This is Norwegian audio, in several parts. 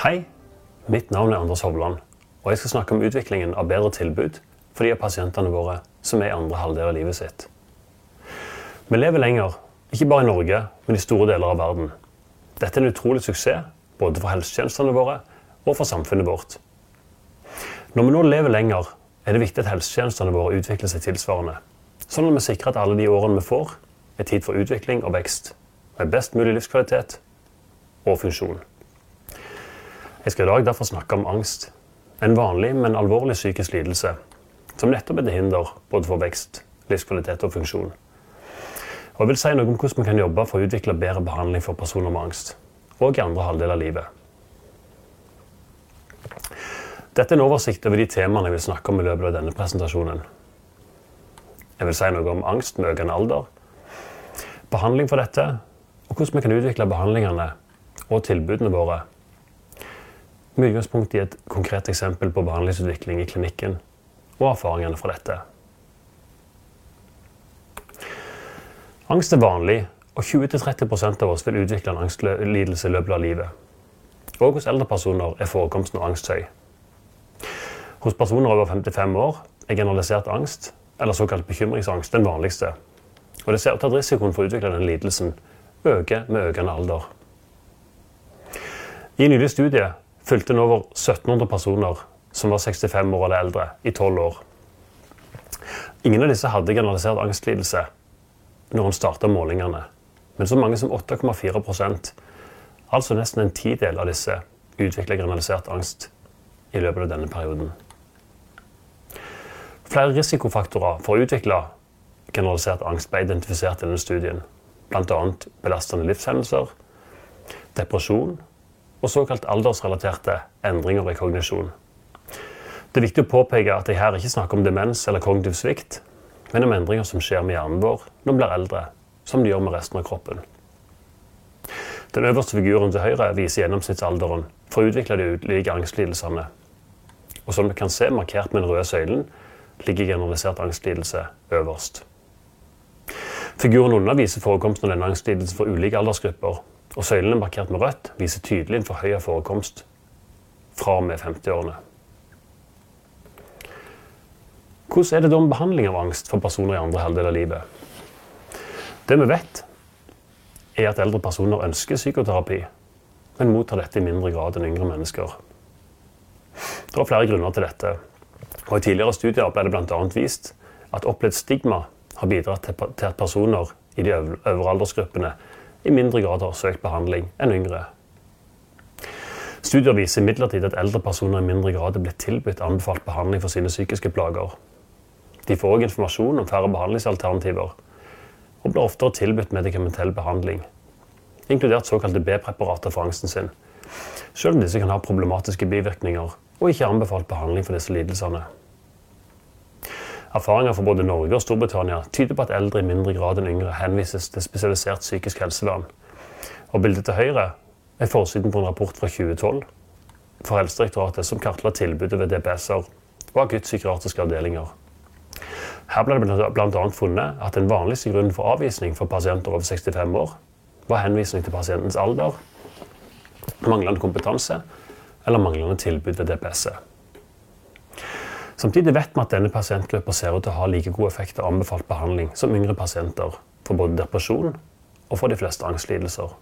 Hei, mitt navn er Anders Hovland, og jeg skal snakke om utviklingen av bedre tilbud for de av pasientene våre som er i andre halvdel av livet sitt. Vi lever lenger, ikke bare i Norge, men i store deler av verden. Dette er en utrolig suksess, både for helsetjenestene våre og for samfunnet vårt. Når vi nå lever lenger, er det viktig at helsetjenestene våre utvikler seg tilsvarende, sånn at vi sikrer at alle de årene vi får, er tid for utvikling og vekst, med best mulig livskvalitet og funksjon. Jeg skal i dag derfor snakke om angst. En vanlig, men alvorlig psykisk lidelse som nettopp er til hinder både for vekst, livskvalitet og funksjon. Og jeg vil si noe om hvordan vi kan jobbe for å utvikle bedre behandling for personer med angst, og i andre halvdel av livet. Dette er en oversikt over de temaene jeg vil snakke om i løpet av denne presentasjonen. Jeg vil si noe om angst med økende alder, behandling for dette, og hvordan vi kan utvikle behandlingene og tilbudene våre med utgangspunkt i et konkret eksempel på behandlingsutvikling i klinikken og erfaringene fra dette. Angst er vanlig, og 20-30% av oss vil utvikle en angstlidelse i løpet av livet. Og hos eldre personer er forekomsten av angst høy. Hos personer over 55 år er generalisert angst, eller såkalt bekymringsangst, den vanligste. Og det ser ut til at risikoen for å utvikle denne lidelsen øker med økende alder. I en nylig studie fulgte en over 1700 personer som var 65 år eller eldre, i 12 år. Ingen av disse hadde generalisert angstlidelse når en starta målingene, men så mange som 8,4% altså nesten en tidel av disse, utvikla generalisert angst i løpet av denne perioden. Flere risikofaktorer for å utvikle generalisert angst ble identifisert i denne studien, bl.a. belastende livshendelser, depresjon og såkalt aldersrelaterte endringer i kognisjon. Det er viktig å påpeke at jeg her ikke snakker om demens eller kognitiv svikt, men om endringer som skjer med hjernen vår når vi blir eldre, som de gjør med resten av kroppen. Den øverste figuren til høyre viser gjennomsnittsalderen for å utvikle de ulike angstlidelsene. Og som vi kan se markert med den røde søylen, ligger generalisert angstlidelse øverst. Figuren under viser forekomsten av denne angstlidelsen for ulike aldersgrupper, og søylene markert med rødt viser tydelig en forhøya forekomst fra og med 50-årene. Hvordan er det da med behandling av angst for personer i andre halvdel av livet? Det vi vet, er at eldre personer ønsker psykoterapi, men mottar dette i mindre grad enn yngre mennesker. Det er flere grunner til dette. og I tidligere studier ble det bl.a. vist at opplevd stigma har bidratt til at personer i de øvre aldersgruppene i mindre grad har søkt behandling enn yngre. Studier viser imidlertid at eldre personer i mindre grad er blitt tilbudt anbefalt behandling for sine psykiske plager. De får òg informasjon om færre behandlingsalternativer, og blir oftere tilbudt medikamentell behandling, inkludert såkalte B-preparater for angsten sin, selv om disse kan ha problematiske bivirkninger og ikke anbefalt behandling for disse lidelsene. Erfaringer fra både Norge og Storbritannia tyder på at eldre i mindre grad enn yngre henvises til spesialisert psykisk helsevern. Og bildet til høyre er forsiden på en rapport fra 2012 for Helsedirektoratet som kartla tilbudet ved DPS-er og akuttpsykiatriske avdelinger. Her ble det bl.a. funnet at den vanligste grunnen for avvisning for pasienter over 65 år var henvisning til pasientens alder, manglende kompetanse eller manglende tilbud ved DPS-et. Samtidig vet vi at denne pasientgruppa ser ut til å ha like god effekt av anbefalt behandling som yngre pasienter for både depresjon og for de fleste angstlidelser.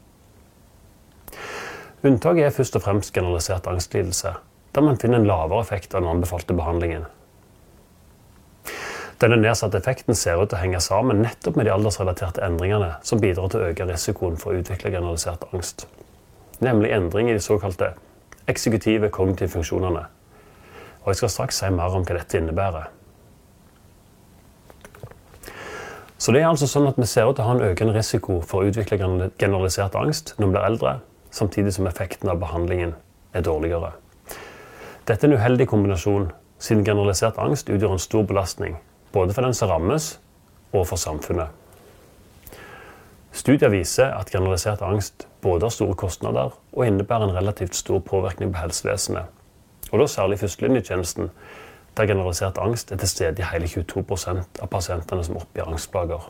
Unntaket er først og fremst generalisert angstlidelse, der man finner en lavere effekt av den anbefalte behandlingen. Denne nedsatte effekten ser ut til å henge sammen nettopp med de aldersrelaterte endringene som bidrar til å øke risikoen for å utvikle generalisert angst, nemlig endring i de såkalte eksekutive kognitive funksjonene og jeg skal straks si mer om hva dette innebærer. Så det er altså sånn at Vi ser ut til å ha en økende risiko for å utvikle generalisert angst når vi blir eldre, samtidig som effekten av behandlingen er dårligere. Dette er en uheldig kombinasjon, siden generalisert angst utgjør en stor belastning. Både for den som rammes, og for samfunnet. Studier viser at generalisert angst både har store kostnader og innebærer en relativt stor påvirkning på helsevesenet og da særlig førstelinjetjenesten, der generalisert angst er til stede i hele 22 av pasientene som oppgir angstplager.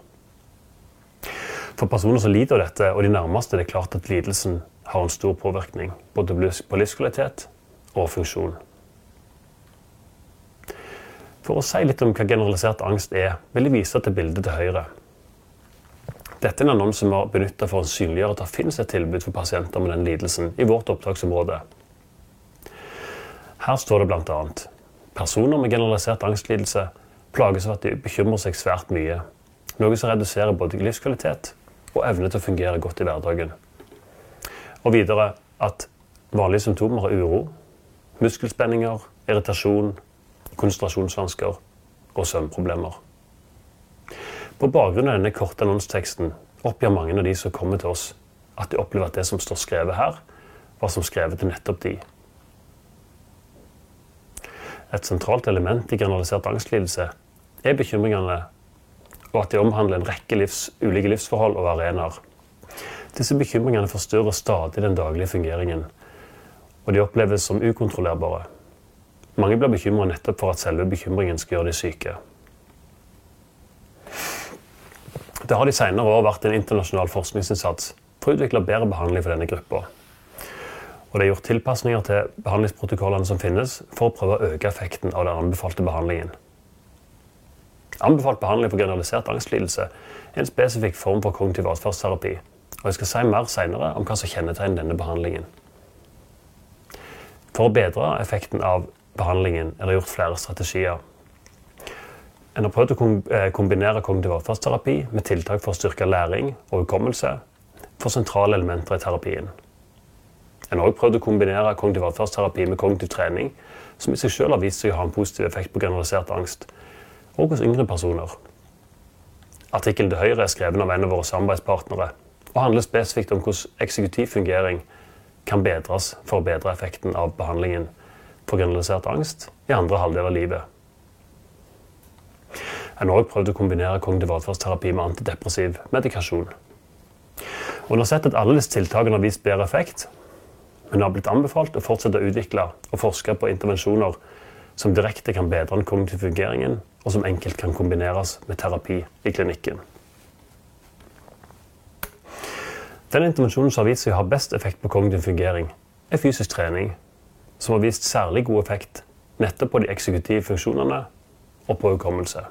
For personer som lider av dette, og de nærmeste, er det klart at lidelsen har en stor påvirkning både på livskvalitet og funksjon. For å si litt om hva generalisert angst er, vil jeg vise til bildet til høyre. Dette er en annonse vi har benytta for å synliggjøre at det finnes et tilbud for pasienter med den lidelsen i vårt opptaksområde. Her står det bl.a.: Personer med generalisert angstlidelse plages av at de bekymrer seg svært mye, noe som reduserer både livskvalitet og evne til å fungere godt i hverdagen. Og videre at vanlige symptomer er uro, muskelspenninger, irritasjon, konsentrasjonsvansker og søvnproblemer. På bakgrunn av denne korte annonseteksten oppgir mange av de som kommer til oss, at de opplever at det som står skrevet her, var som skrevet til nettopp de. Et sentralt element i generalisert angstlidelse er bekymringene og at de omhandler en rekke livs, ulike livsforhold og arenaer. Disse bekymringene forstyrrer stadig den daglige fungeringen, og de oppleves som ukontrollerbare. Mange blir bekymra nettopp for at selve bekymringen skal gjøre de syke. Det har de senere år vært en internasjonal forskningsinnsats for å utvikle bedre behandling for denne gruppa. Og det er gjort tilpasninger til behandlingsprotokollene som finnes, for å prøve å øke effekten av den anbefalte behandlingen. Anbefalt behandling for generalisert angstlidelse er en spesifikk form for kognitiv atferdsterapi. Og jeg skal si mer senere om hva som kjennetegner denne behandlingen. For å bedre effekten av behandlingen er det gjort flere strategier. En har prøvd å eh, kombinere kognitiv atferdsterapi med tiltak for å styrke læring og hukommelse for sentrale elementer i terapien. En har også prøvd å kombinere kognitiv atferdsterapi med kognitiv trening, som i seg selv har vist seg å ha en positiv effekt på generalisert angst, og hos yngre personer. Artikkelen til høyre er skrevet av en av våre samarbeidspartnere og handler spesifikt om hvordan eksekutiv fungering kan bedres for å bedre effekten av behandlingen for generalisert angst i andre halvdel av livet. En har også prøvd å kombinere kognitiv atferdsterapi med antidepressiv medikasjon. Og en har sett at alle disse tiltakene har vist bedre effekt, men det har blitt anbefalt å fortsette å utvikle og forske på intervensjoner som direkte kan bedre den kognitive fungeringen, og som enkelt kan kombineres med terapi i klinikken. Den intervensjonen som har vist seg å ha best effekt på kognitiv fungering, er fysisk trening, som har vist særlig god effekt nettopp på de eksekutive funksjonene og på hukommelse.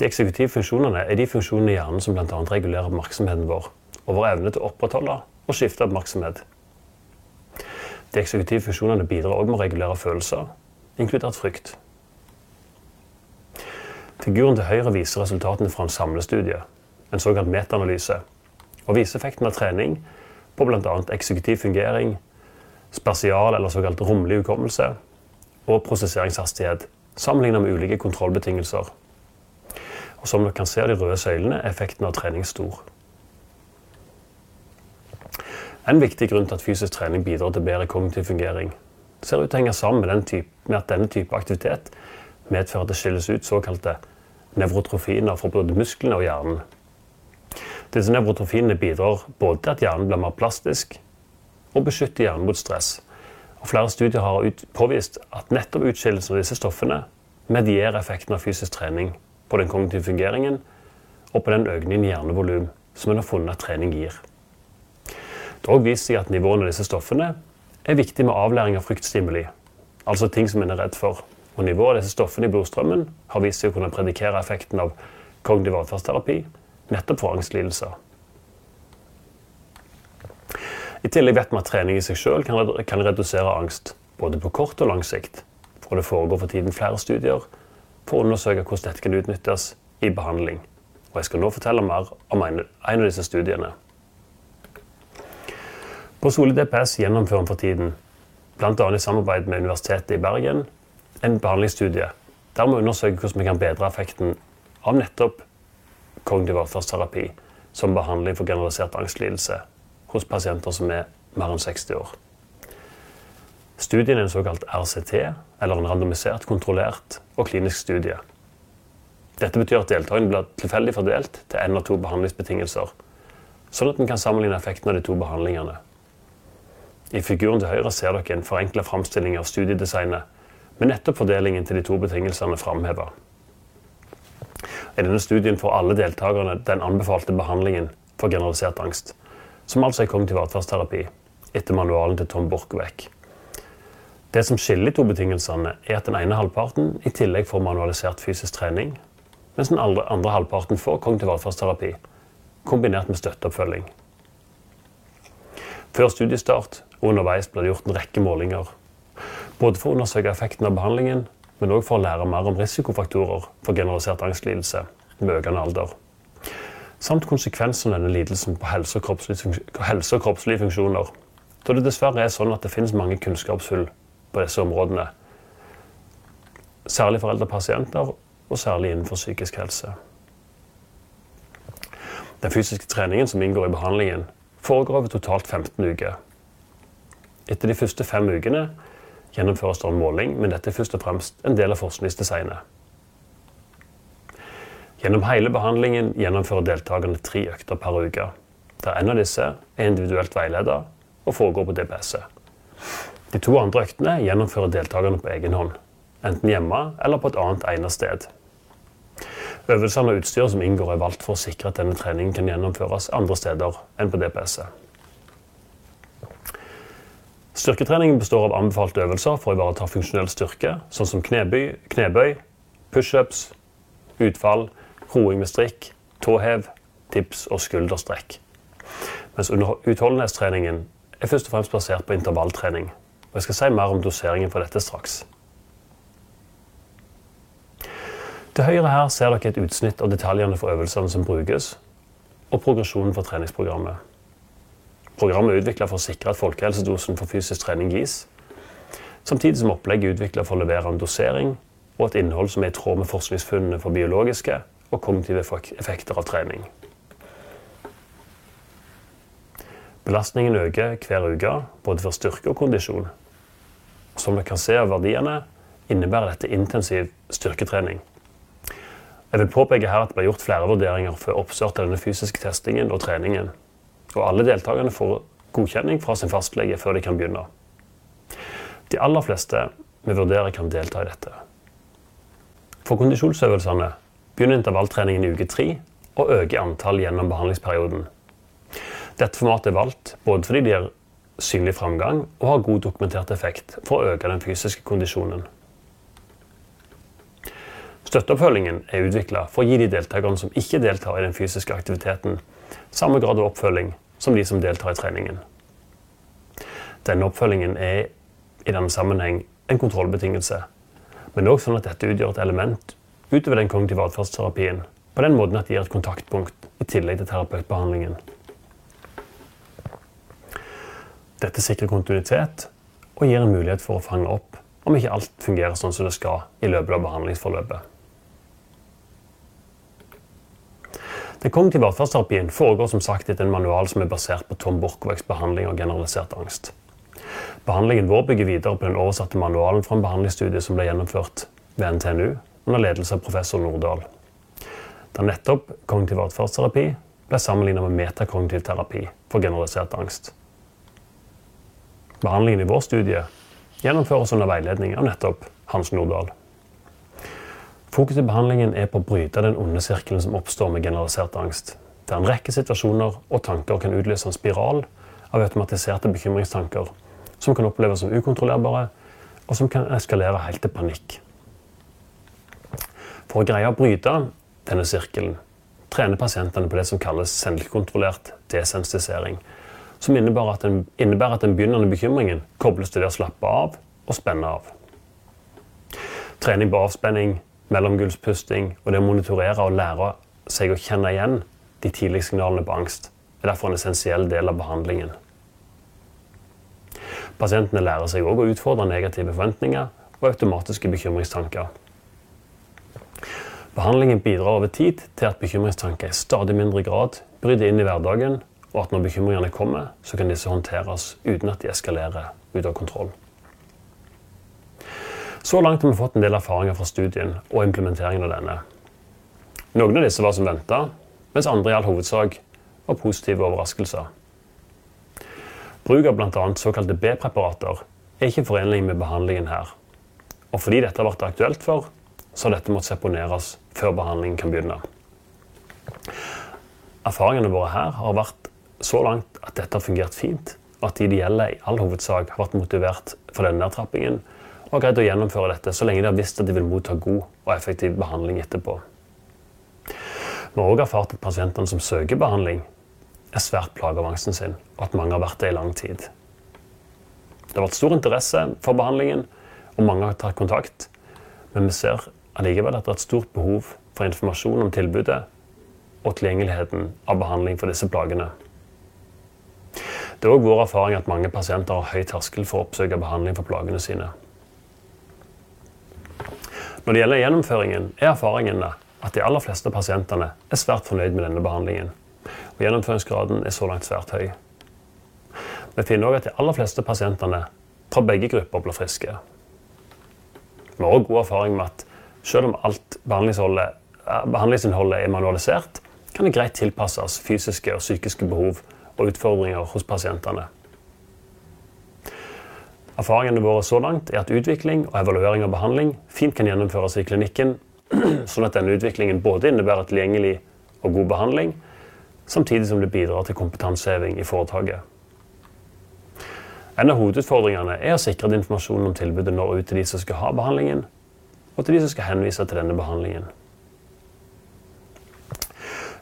De eksekutive funksjonene er de funksjonene i hjernen som bl.a. regulerer oppmerksomheten vår og vår evne til å opprettholde og skifte oppmerksomhet. De eksekutive funksjonene bidrar også med å regulere følelser, inkludert frykt. Figuren til høyre viser resultatene fra en samlestudie, en såkalt metaanalyse, og viser effekten av trening på bl.a. eksekutiv fungering, spasial eller såkalt romlig hukommelse og prosesseringshastighet sammenlignet med ulike kontrollbetingelser. Og som dere kan se av de røde søylene, er effekten av trening stor. En viktig grunn til at fysisk trening bidrar til bedre kognitiv fungering, ser ut til å henge sammen med, type, med at denne type aktivitet medfører at det skilles ut såkalte nevrotrofiner fra både musklene og hjernen. Disse nevrotrofinene bidrar både til at hjernen blir mer plastisk, og beskytter hjernen mot stress. Og flere studier har påvist at nettopp utskillelsen av disse stoffene medierer effekten av fysisk trening på den kognitive fungeringen og på den økningen i hjernevolum som en har funnet at trening gir. Det har også at nivåene av disse stoffene er viktig med avlæring av fryktstimuli, altså ting som en er redd for. Og Nivået av disse stoffene i blodstrømmen har vist seg å kunne predikere effekten av kognitiv atferdsterapi nettopp for angstlidelser. I tillegg vet vi at trening i seg selv kan redusere angst, både på kort og lang sikt. Og det foregår for tiden flere studier for å undersøke hvordan dette kan utnyttes i behandling. Og Jeg skal nå fortelle mer om en av disse studiene. På Soli DPS gjennomfører vi for tiden, bl.a. i samarbeid med Universitetet i Bergen, en behandlingsstudie der vi undersøker hvordan vi kan bedre effekten av nettopp kognitiv atferdsterapi som behandling for generalisert angstlidelse hos pasienter som er mer enn 60 år. Studien er en såkalt RCT, eller en randomisert, kontrollert og klinisk studie. Dette betyr at deltakerne blir tilfeldig fordelt til én av to behandlingsbetingelser, sånn at en kan sammenligne effekten av de to behandlingene. I figuren til høyre ser dere en forenkla framstilling av studiedesignet, med nettopp fordelingen til de to betingelsene framheva. I denne studien får alle deltakerne den anbefalte behandlingen for generalisert angst, som altså er kognitiv atferdsterapi, etter manualen til Tom Borchgrevink. Det som skiller de to betingelsene, er at den ene halvparten i tillegg får manualisert fysisk trening, mens den andre, andre halvparten får kognitiv atferdsterapi, kombinert med støtteoppfølging. Før studiestart og underveis ble det gjort en rekke målinger. Både for å undersøke effekten av behandlingen, men òg for å lære mer om risikofaktorer for generalisert angstlidelse med økende alder. Samt konsekvensene av denne lidelsen på helse og, helse og kroppslige funksjoner. Da det dessverre er sånn at det finnes mange kunnskapshull på disse områdene. Særlig for eldre pasienter, og særlig innenfor psykisk helse. Den fysiske treningen som inngår i behandlingen, foregår over totalt 15 uker. Etter de første fem ukene gjennomføres det en måling, men dette er først og fremst en del av forskningsdesignet. Gjennom hele behandlingen gjennomfører deltakerne tre økter per uke, der en av disse er individuelt veiledet og foregår på DPS-et. De to andre øktene gjennomfører deltakerne på egen hånd, enten hjemme eller på et annet egnet sted. Øvelsene og utstyret som inngår, er valgt for å sikre at denne treningen kan gjennomføres andre steder enn på DPS-et. Styrketreningen består av anbefalte øvelser for å ivareta funksjonell styrke, sånn som knebøy, knebøy pushups, utfall, roing med strikk, tåhev, tips og skulderstrekk. Mens utholdenhetstreningen er først og fremst basert på intervalltrening, og Jeg skal si mer om doseringen for dette straks. Til høyre her ser dere et utsnitt av detaljene for øvelsene som brukes, og progresjonen for treningsprogrammet. Programmet er utvikla for å sikre at folkehelsedosen for fysisk trening gis, samtidig som opplegget er utvikla for å levere en dosering og et innhold som er i tråd med forskningsfunnene for biologiske og kognitive effekter av trening. Belastningen øker hver uke, både for styrke og kondisjon. Som dere kan se av verdiene, innebærer dette intensiv styrketrening. Jeg vil påpeke her at det ble gjort flere vurderinger før oppstart av denne fysiske testingen og treningen. Og alle deltakerne får godkjenning fra sin fastlege før de kan begynne. De aller fleste vi vurderer kan delta i dette. For kondisjonsøvelsene begynner intervalltreningen i uke tre og øker antall gjennom behandlingsperioden. Dette formatet er valgt både fordi de gir synlig framgang og har god dokumentert effekt for å øke den fysiske kondisjonen. Støtteoppfølgingen er utvikla for å gi de deltakerne som ikke deltar i den fysiske aktiviteten, samme grad av oppfølging som de som deltar i treningen. Denne oppfølgingen er i denne sammenheng en kontrollbetingelse, men òg sånn at dette utgjør et element utover den kognitive atferdsterapien, på den måten at det gir et kontaktpunkt i tillegg til terapeutbehandlingen. Dette sikrer kontinuitet og gir en mulighet for å fange opp om ikke alt fungerer sånn som det skal i løpet av behandlingsforløpet. Den kognitive atferdsterapien foregår som sagt etter en manual som er basert på Tom Borchgrevicks behandling av generalisert angst. Behandlingen vår bygger videre på den oversatte manualen fra en behandlingsstudie som ble gjennomført ved NTNU under ledelse av professor Nordahl. Da nettopp kognitiv atferdsterapi ble sammenlignet med metakognitiv terapi for generalisert angst. Behandlingen i vår studie gjennomføres under veiledning av nettopp Hans Nordahl. Fokus i behandlingen er på å bryte den onde sirkelen som oppstår med generalisert angst, der en rekke situasjoner og tanker kan utløse en spiral av automatiserte bekymringstanker som kan oppleves som ukontrollerbare, og som kan eskalere helt til panikk. For å greie å bryte denne sirkelen trener pasientene på det som kalles selvkontrollert desensitisering, som innebærer at, den, innebærer at den begynnende bekymringen kobles til det å slappe av og spenne av. Trening på avspenning, mellomgulvspusting og det å monitorere og lære seg å kjenne igjen de tidlige signalene på angst er derfor en essensiell del av behandlingen. Pasientene lærer seg òg å utfordre negative forventninger og automatiske bekymringstanker. Behandlingen bidrar over tid til at bekymringstanker i stadig mindre grad bryter inn i hverdagen og at når bekymringene kommer, så kan disse håndteres uten at de eskalerer ut av kontroll. Så langt har vi fått en del erfaringer fra studien og implementeringen av denne. Noen av disse var som venta, mens andre i all hovedsak var positive overraskelser. Bruk av bl.a. såkalte B-preparater er ikke forenlig med behandlingen her. Og fordi dette har vært aktuelt før, så har dette måttet seponeres før behandlingen kan begynne. Erfaringene våre her har vært så langt at dette har fungert fint, og at de ideelle i all hovedsak har vært motivert for denne nedtrappingen og har greid å gjennomføre dette så lenge de har visst at de vil motta god og effektiv behandling etterpå. Vi har òg erfart at pasientene som søker behandling, er svært plaget av angsten sin, og at mange har vært det i lang tid. Det har vært stor interesse for behandlingen, og mange har tatt kontakt, men vi ser allikevel at det er et stort behov for informasjon om tilbudet og tilgjengeligheten av behandling for disse plagene. Det er òg vår erfaring at mange pasienter har høy terskel for å oppsøke behandling for plagene sine. Når det gjelder gjennomføringen, er erfaringene at de aller fleste pasientene er svært fornøyd med denne behandlingen. Og gjennomføringsgraden er så langt svært høy. Vi finner òg at de aller fleste pasientene fra begge grupper blir friske. Vi har òg god erfaring med at selv om alt eh, behandlingsinnholdet er manualisert, kan det greit tilpasses fysiske og psykiske behov og utfordringer hos pasientene. Erfaringene våre så langt er at utvikling og evaluering av behandling fint kan gjennomføres i klinikken, sånn at denne utviklingen både innebærer tilgjengelig og god behandling, samtidig som det bidrar til kompetanseheving i foretaket. En av hovedutfordringene er å sikre at informasjonen om tilbudet når ut til de som skal ha behandlingen, og til de som skal henvise til denne behandlingen.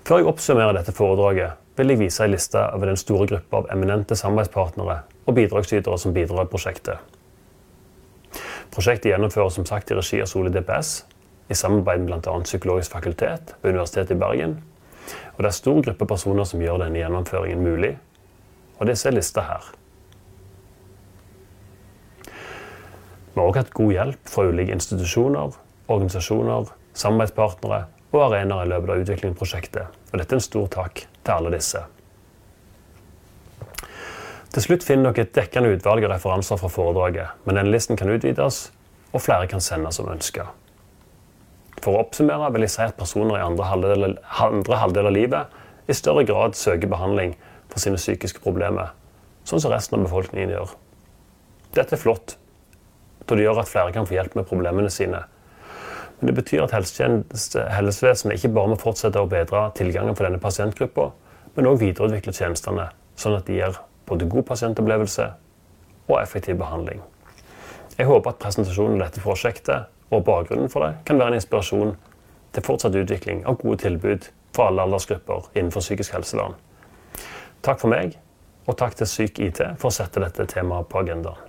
Før jeg oppsummerer dette foredraget, vil jeg vise en liste over den store gruppa av eminente samarbeidspartnere og bidragsytere som bidrar i prosjektet. Prosjektet gjennomføres som sagt i regi av Soli DPS, i samarbeid med bl.a. Psykologisk fakultet ved Universitetet i Bergen. Og det er stor gruppe personer som gjør denne gjennomføringen mulig. Og disse er lista her. Vi har også hatt god hjelp fra ulike institusjoner, organisasjoner, samarbeidspartnere og arenaer i løpet av utviklingen av prosjektet. Og dette er en stor takk til alle disse. Til slutt finner dere et dekkende utvalg av referanser fra foredraget, men denne listen kan utvides, og flere kan sendes som ønska. For å oppsummere vil jeg si at personer i andre halvdel, andre halvdel av livet i større grad søker behandling for sine psykiske problemer, sånn som resten av befolkningen gjør. Dette er flott, da det gjør at flere kan få hjelp med problemene sine men det betyr at helsevesenet ikke bare må fortsette å bedre tilgangen for denne pasientgruppa, men òg videreutvikle tjenestene, sånn at de gir både god pasientopplevelse og effektiv behandling. Jeg håper at presentasjonen av dette prosjektet og bakgrunnen for det kan være en inspirasjon til fortsatt utvikling av gode tilbud for alle aldersgrupper innenfor psykisk helsevern. Takk for meg, og takk til Syk IT for å sette dette temaet på agendaen.